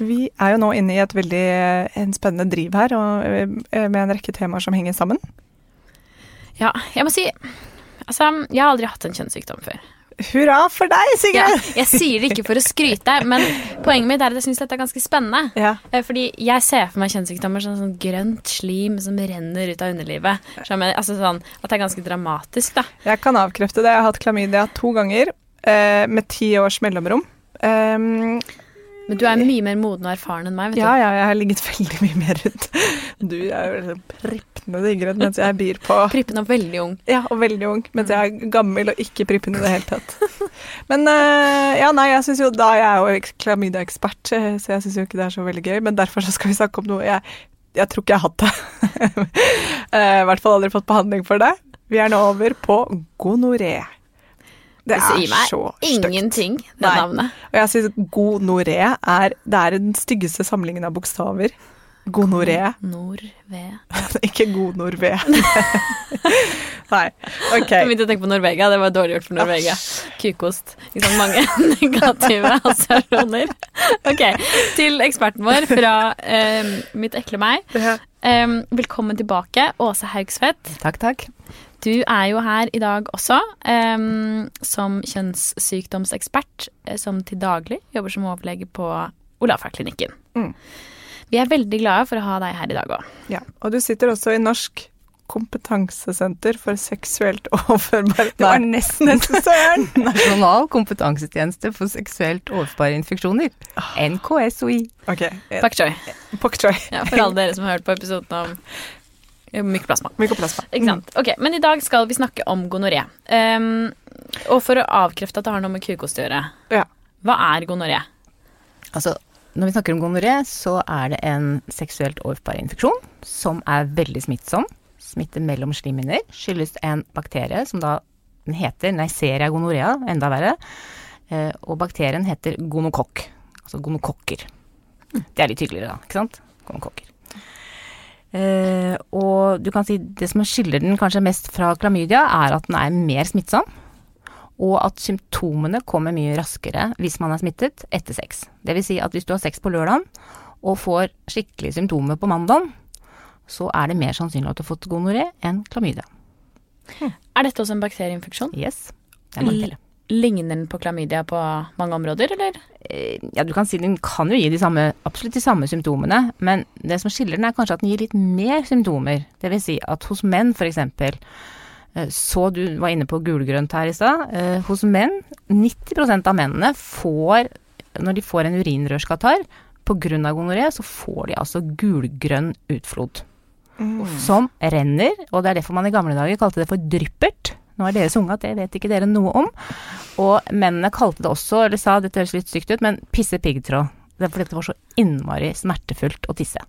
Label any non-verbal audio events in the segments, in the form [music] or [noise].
Vi er jo nå inne i et veldig eh, en spennende driv her, og, eh, med en rekke temaer som henger sammen. Ja, jeg må si Altså, jeg har aldri hatt en kjønnssykdom før. Hurra for deg, Ja, Sigrid! jeg sier det ikke for å skryte, [laughs] men poenget mitt er at jeg syns dette er ganske spennende. Ja. Eh, Fordi jeg ser for meg kjønnssykdommer som sånn grønt slim som renner ut av underlivet. Som er- altså sånn, at det er ganske dramatisk, da. Jeg kan avkrefte det. Jeg har hatt klamydia to ganger, eh, med ti års mellomrom. Um, Men du er mye mer moden og erfaren enn meg, vet ja, du. ja, jeg har ligget veldig mye mer rundt. Du er jo liksom prippende digrønn, mens jeg byr på Prippen og veldig ung. Ja, og veldig ung, mens jeg er gammel og ikke prippende i det hele tatt. [laughs] Men eh, ja, nei, jeg syns jo da Jeg er jo eks- klamydia-ekspert, eh, så jeg syns jo ikke det er så veldig gøy. Men derfor så skal vi snakke om noe jeg, jeg tror ikke jeg har hatt det. [laughs] Eh, I hvert fall aldri fått behandling for det. Vi er nå over på gonoré. Det Det sier er meg så ingenting, det Nei. navnet. Og jeg syns gonoré er Det er den styggeste samlingen av bokstaver. Gonoré. Nord-ved [laughs] Ikke gonorvé. [laughs] Nei. OK. Jeg begynte å tenke på Norvegia. Det var dårlig gjort for Norvegia. Kukost. Liksom mange [laughs] negative assosiasjoner. Ok, til eksperten vår fra um, Mitt ekle meg. Ja. Eh, velkommen tilbake, Åse Haugsvedt. Takk, takk. Du er jo her i dag også um, som kjønnssykdomsekspert, eh, som til daglig jobber som overlege på Olafia-klinikken. Mm. Vi er veldig glade for å ha deg her i dag òg. Ja, og du sitter også i Norsk kompetansesenter for seksuelt [laughs] overførbare Det var nesten nesten søren! [laughs] Nasjonal kompetansetjeneste for seksuelt overførbare infeksjoner. NKSOI. Ok, eh, Pak choi. Pak choi. Ja, for alle dere som har hørt på episoden om mykoplasma. Mykoplasma. Ikke sant? Ok, Men i dag skal vi snakke om gonoré. Um, og for å avkrefte at det har noe med kukost å gjøre, Ja. hva er gonoré? Altså, når vi snakker om gonoré, så er det en seksuelt overførbar infeksjon som er veldig smittsom. Smitter mellom slimhinner. Skyldes en bakterie som da den heter Neisseria gonorea, enda verre. Eh, Og bakterien heter gonokokk. Altså gonokokker. Det er litt hyggeligere, da. Ikke sant? Gonokokker. Eh, og du kan si det som skiller den kanskje mest fra klamydia, er at den er mer smittsom. Og at symptomene kommer mye raskere hvis man er smittet etter sex. Det vil si at hvis du har sex på lørdagen og får skikkelige symptomer på mandag, så er det mer sannsynlig at du har fått gonoré enn klamydia. Er dette også en bakterieinfeksjon? Yes. Det er bakterie. Ligner den på klamydia på mange områder, eller? Eh, Ja, du kan si den kan jo gi de samme, absolutt de samme symptomene, men det som skiller den er kanskje at den gir litt mer symptomer. Det vil si at hos menn eksempel, eh, så du var inne på gulgrønt her i stad, eh, hos menn, 90% av mennene får, når de får en urinrørskatarr, av gonoré, så får de altså gulgrønn utflod. Som renner, og det er derfor man i gamle dager kalte det for dryppert. Nå er dere så unge at det vet ikke dere noe om. Og mennene kalte det også, eller sa, dette høres litt stygt ut, men pisse piggtråd. Det er fordi det var så innmari smertefullt å tisse.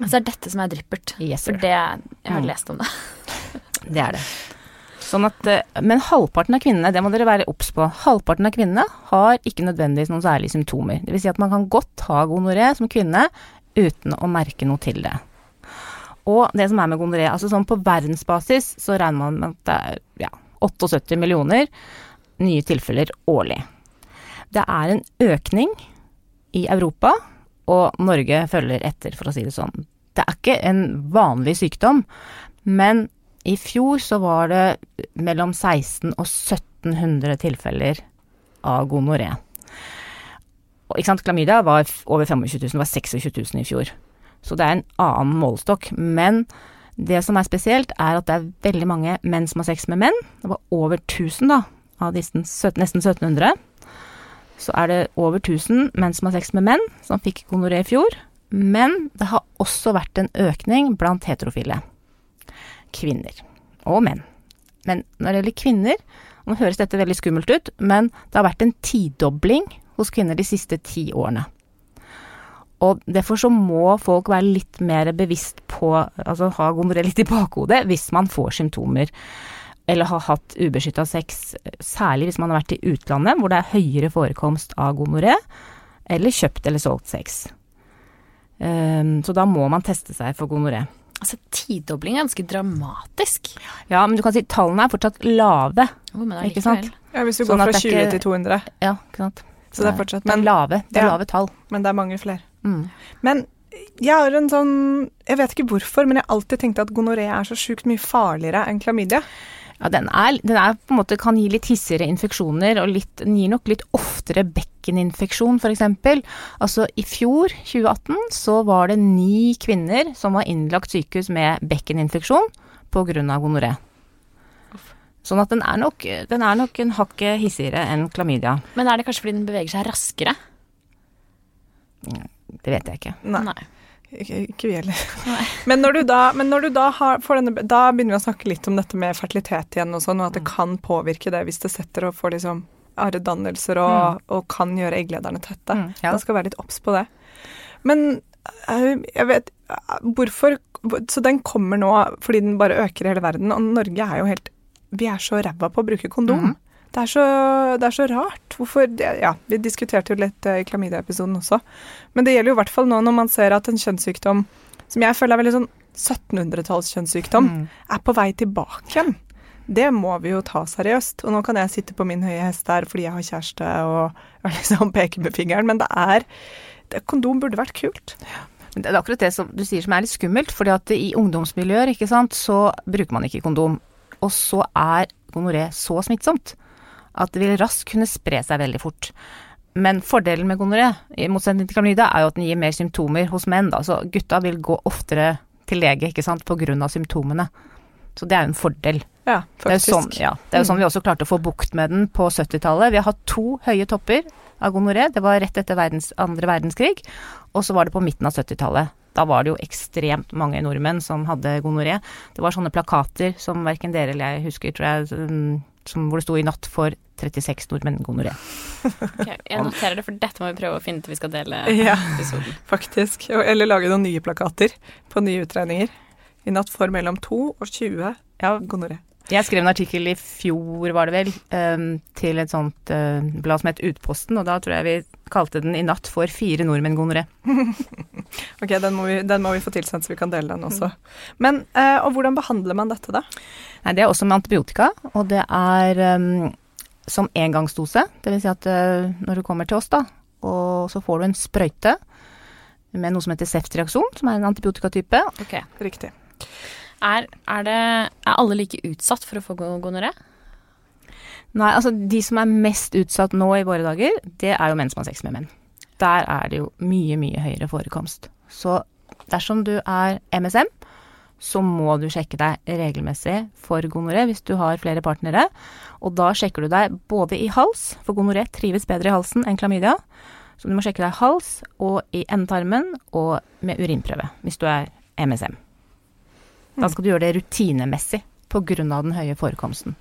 Altså er dette som er dryppert? Yes, For det Jeg har Mm. lest om det. [laughs] Det er det. Sånn at, eh, men halvparten av kvinnene, det må dere være obs på, halvparten av kvinnene har ikke nødvendigvis noen særlige symptomer. Det vil si at man kan godt ha gonoré som kvinne uten å merke noe til det. Og det som er med gonoré, altså sånn på verdensbasis så regner man med at det er ja, 78 millioner nye tilfeller årlig. Det er en økning i Europa, og Norge følger etter, for å si det sånn. Det er ikke en vanlig sykdom, men i fjor så var det mellom 16 og 1700 tilfeller av gonoré. Og ikke sant, klamydia var over 25 000, det var 26 000 i fjor. Så det er en annen målestokk. Men det som er spesielt, er at det er veldig mange menn som har sex med menn. Det var over 1000 da, av disse nesten 1700. Så er det over 1000 menn som har sex med menn, som fikk gonoré i fjor. Men det har også vært en økning blant heterofile kvinner og menn. Men når det gjelder kvinner, nå høres dette veldig skummelt ut, men det har vært en tidobling hos kvinner de siste ti årene. Og derfor så må folk være litt mer bevisst på, altså ha gonoré litt i bakhodet hvis man får symptomer. Eller har hatt ubeskytta sex, særlig hvis man har vært i utlandet hvor det er høyere forekomst av gonoré, eller kjøpt eller solgt sex. Um, så da må man teste seg for gonoré. Altså, tidobling er ganske dramatisk. Ja, men du kan si tallene er fortsatt lave. Oh, men Ikke sant? Ja, hvis du Sånn går sånn fra er 20 ikke- til 200, Ja, ikke sant. så det er fortsatt Det er lave, det er Ja. lave tall. men det er mange flere. Mm. Men jeg har en sånn Jeg vet ikke hvorfor, men jeg har alltid tenkt at gonoré er så sjukt mye farligere enn klamydia. Ja, den er, den er på en måte kan gi litt hissigere infeksjoner, og litt, den gir nok litt oftere bekkeninfeksjon, f.eks. Altså i fjor, 2018, så var det ni kvinner som var innlagt sykehus med bekkeninfeksjon pga. gonoré. Sånn at den er nok, den er nok en hakket hissigere enn klamydia. Men er det kanskje fordi den beveger seg raskere? Det vet jeg ikke. Nei. Ikke, ikke vi heller. [laughs] Men når du da, men når du da har får denne, Da begynner vi å snakke litt om dette med fertilitet igjen og sånn, og at det kan påvirke det hvis det setter og får liksom arredannelser og, og kan gjøre egglederne tette. Mm, ja. Man skal være litt obs på det. Men jeg vet Hvorfor Så den kommer nå fordi den bare øker i hele verden, og Norge er jo helt Vi er så ræva på å bruke kondom. Mhm. Det, er så, det er så rart. Hvorfor Ja, vi diskuterte jo litt eh, i klamydia-episoden også. Men det gjelder jo i hvert fall nå når man ser at en kjønnssykdom som jeg føler er veldig sånn 1700-tallskjønnssykdom, Mm. er på vei tilbake igjen. Det må vi jo ta seriøst. Og nå kan jeg sitte på min høye hest der fordi jeg har kjæreste og, liksom peker med fingeren, men det er det, Kondom burde vært kult. Men Det er akkurat det som du sier som er litt skummelt, fordi at i ungdomsmiljøer, ikke sant, så bruker man ikke kondom. Og så er gonoré så smittsomt at det vil raskt kunne spre seg veldig fort. Men fordelen med gonoré, i motsetning til klamydia, er jo at den gir mer symptomer hos menn, da. Så gutta vil gå oftere til lege, ikke sant, av symptomene. Så det er jo en fordel. Ja, Det er, faktisk. jo sånn, ja, det er jo sånn vi også klarte å få bukt med den på 70-tallet. Vi har hatt to høye topper av gonoré. Det var rett etter verdens, andre verdenskrig, og så var det på midten av 70-tallet. Da var det jo ekstremt mange nordmenn som hadde gonoré. Det var sånne plakater som verken dere eller jeg husker, tror jeg, som- hvor det sto 'i natt for 36 nordmenn gonoré'. [laughs] Okay, jeg noterer det, for dette må vi prøve å finne ut vi skal dele [laughs] Ja, episoden. [laughs] faktisk. Eller lage noen nye plakater på nye utregninger. I natt for mellom 2 og 20 Ja, gonoré. Jeg skrev en artikkel i fjor, var det vel, um, til et sånt uh, blad som het Utposten, og da tror jeg vi kalte den 'I natt for fire nordmenn gonoré'. [laughs] Ok, den må, vi, den må vi få tilsendt, så vi kan dele den også. Men, uh, Og hvordan behandler man dette, da? Nei, det er også med antibiotika, og det er um, som engangsdose. Det vil si at uh, når du kommer til oss, da, og så får du en sprøyte med noe som heter seftreaksjon, som er en antibiotikatype. Ok. Riktig. Er, er, det, er alle like utsatt for å få go- gonoré? Nei, altså de som er mest utsatt nå i våre dager, det er jo menn som har sex med menn. Der er det jo mye, mye høyere forekomst. Så dersom du er MSM, så må du sjekke deg regelmessig for gonoré hvis du har flere partnere. Og da sjekker du deg både i hals, for gonoré trives bedre i halsen enn klamydia. Så du må sjekke deg i hals og i endetarmen og med urinprøve hvis du er MSM. Da skal du gjøre det rutinemessig av den høye forekomsten.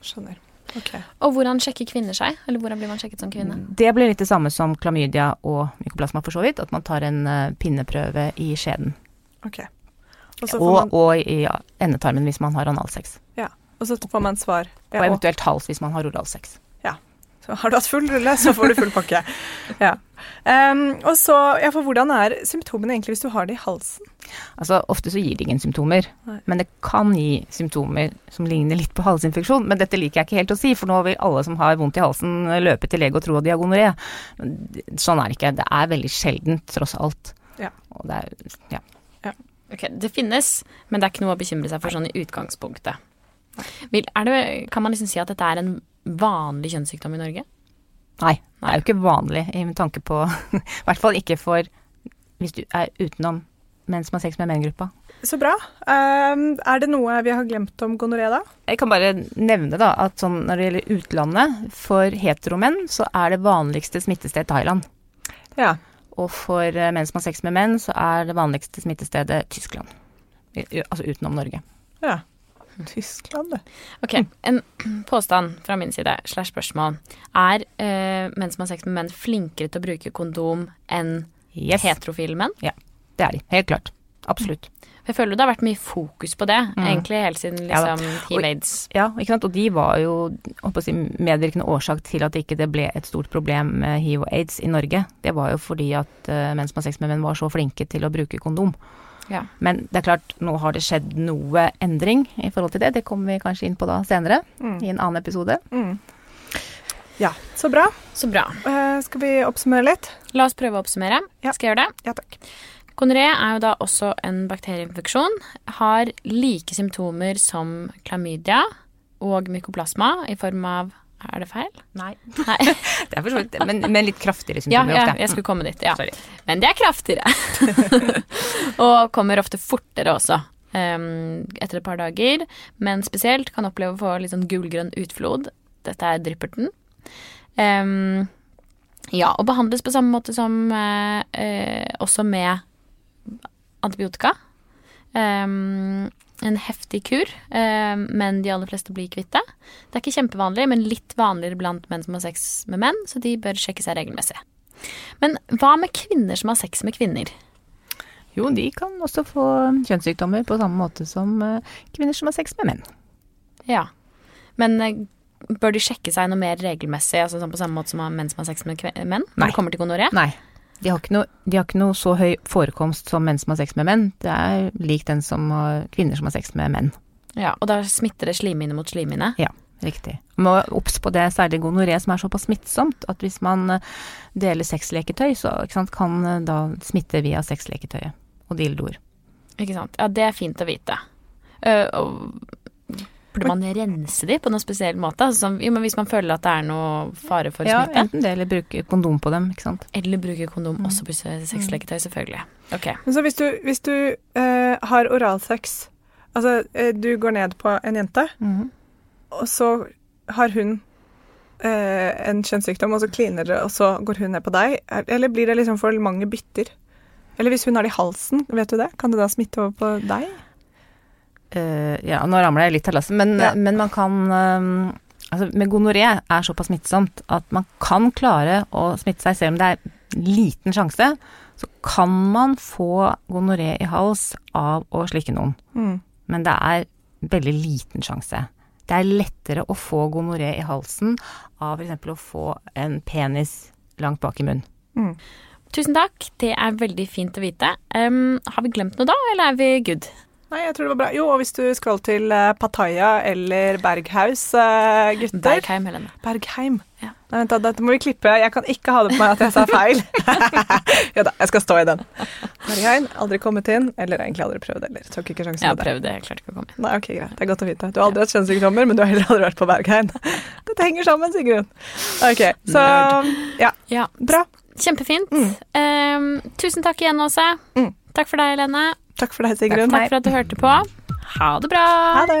Skjønner. Okay. Og hvordan sjekker kvinner seg? Eller hvordan blir man sjekket som kvinne? Det blir litt det samme som klamydia og mykoplasma for så vidt, at man tar en eh, pinneprøve i skjeden. ok. Og man... Og, og i ja, endetarmen hvis man har analsex. og så får man svar. Ja, og, eventuelt hals hvis man har oralsex. så har du hatt full rulle, så får du full pakke. Ja. Em, og så, ja, for hvordan er symptomene egentlig hvis du har det i halsen? Altså ofte så gir det ingen symptomer, Nei. men det kan gi symptomer som ligner litt på halsinfeksjon. Men dette liker jeg ikke helt å si, for nå vil alle som har vondt i halsen løpe til lege og tro at de har gonoré. Det- Sånn er det ikke. Det er veldig sjeldent, tross alt. Ja. Og det er, ja. Ok, Det finnes, men det er ikke noe å bekymre seg for sånn i utgangspunktet. Vil, er det, kan man liksom si at dette er en vanlig kjønnssykdom i Norge? Nei, det er jo ikke vanlig i med tanke på [laughs] I hvert fall ikke for hvis du er utenom menn som har sex med menn-gruppa. Så bra. Um, er det noe vi har glemt om gonoré, da? Jeg kan bare nevne da at sånn når det gjelder utlandet, for heteromenn så er det vanligste smittested Thailand. Ja. Og for eh, menn som har sex med menn, så er det vanligste smittestedet Tyskland. Altså utenom Norge. ja. Tyskland, det. Ok, En påstand fra min side, slash spørsmål. Er uh, menn som har sex med menn, flinkere til å bruke kondom enn Yes. heterofile menn? Ja, Det er de. Helt klart. Absolutt. Jeg føler det har vært mye fokus på det, egentlig helt siden Ja liksom Og- hiv-aids. Ja, ikke sant. Og de var jo si, medvirkende årsak til at ikke det ble et stort problem med hiv og aids i Norge. Det var jo fordi at uh, menn som har sex med menn var så flinke til å bruke kondom. Ja. Men det er klart, nå har det skjedd noe endring i forhold til det. Det kommer vi kanskje inn på da senere, i en annen episode. Mm. Ja, så bra. Så bra. Uh, skal vi oppsummere litt? La oss prøve å oppsummere. Ja. Skal jeg gjøre det? Ja takk. Gonoré er jo da også en bakterieinfeksjon. Har like symptomer som klamydia og mykoplasma i form av Er det feil? Nei. Nei. [laughs] Det er for så vidt det, men, men litt kraftigere symptomer ja, ofte. jeg skulle komme dit. Ja. Sorry. Men det er kraftigere. [laughs] og kommer ofte fortere også. Um, etter et par dager, men spesielt kan oppleve å få litt sånn gulgrønn utflod. Dette er drypperten. Um, ja, og behandles på samme måte som uh, uh, også med antibiotika. Em, en heftig kur, em, men de aller fleste blir kvitt det. Det er ikke kjempevanlig, men litt vanligere blant menn som har sex med menn, så de bør sjekke seg regelmessig. Men hva med kvinner som har sex med kvinner? Jo, de kan også få kjønnssykdommer på samme måte som eh, kvinner som har sex med menn. Ja. Men eh, bør de sjekke seg noe mer regelmessig, altså sånn på samme måte som menn som har sex med menn? Når Nei. det kommer til gonoré? Nei. De har, ikke noe, de har ikke noe så høy forekomst som menn som har sex med menn. Det er lik den som har kvinner som har sex med menn. Ja, og da smitter det slimhinne mot slimhinne? Ja, riktig. Må obs på det, særlig gonoré som er såpass smittsomt at hvis man eh, deler sexleketøy, så sant, kan eh, da smitte via sexleketøyet og dildoer. Ikke sant? Ja, det er fint å vite. Uh, og burde man rense de på noen spesiell måte? Altså, jo, men hvis man føler at det er noe fare for Ja, smitte? enten det eller bruke kondom på dem, ikke sant. Eller bruke kondom også på sexleketøy, selvfølgelig. Ok. Men så hvis du, hvis du eh, har oralsex Altså, eh, du går ned på en jente, og så har hun eh, en kjønnssykdom, og så kliner dere, og så går hun ned på deg. Er- Eller blir det liksom for mange bytter? Eller hvis hun har det i halsen, vet du det? Kan det da smitte over på deg? Eh, ja, nå ramler jeg litt av lasset, men, Ja. men man kan eh, Altså, med gonoré er såpass smittsomt at man kan klare å smitte seg, selv om det er liten sjanse. Så kan man få gonoré i hals av å slikke noen. Mm. Men det er veldig liten sjanse. Det er lettere å få gonoré i halsen av f.eks. å få en penis langt bak i munnen. Tusen takk, det er veldig fint å vite. Um, har vi glemt noe da, eller er vi good? Nei, jeg tror det var bra. Jo, og hvis du skal til eh, Pattaya eller Berghaus, eh, gutter Bergheim, Helene. Bergheim. Ja. Nei, vent da, dette må vi klippe. Jeg kan ikke ha det på meg at jeg sa feil. [laughs] ja da, jeg skal stå i den. Bergheim, aldri kommet inn. Eller egentlig aldri prøvd heller. Tok ikke sjansen Jeg har på det. prøvd det, jeg klarte ikke å komme inn. Nei, ok, greit. Det er godt å vite. Du har aldri hatt kjønnssykdommer, men du har heller aldri vært på Bergheim. [laughs] Dette henger sammen, Sigrun. Ok, så ja, Ja, bra. kjempefint. Um, tusen takk igjen, Åse. Mm. Takk for deg, Helene. Takk for deg, Sigrun. Takk for at du hørte på. Ha det bra. Ha det.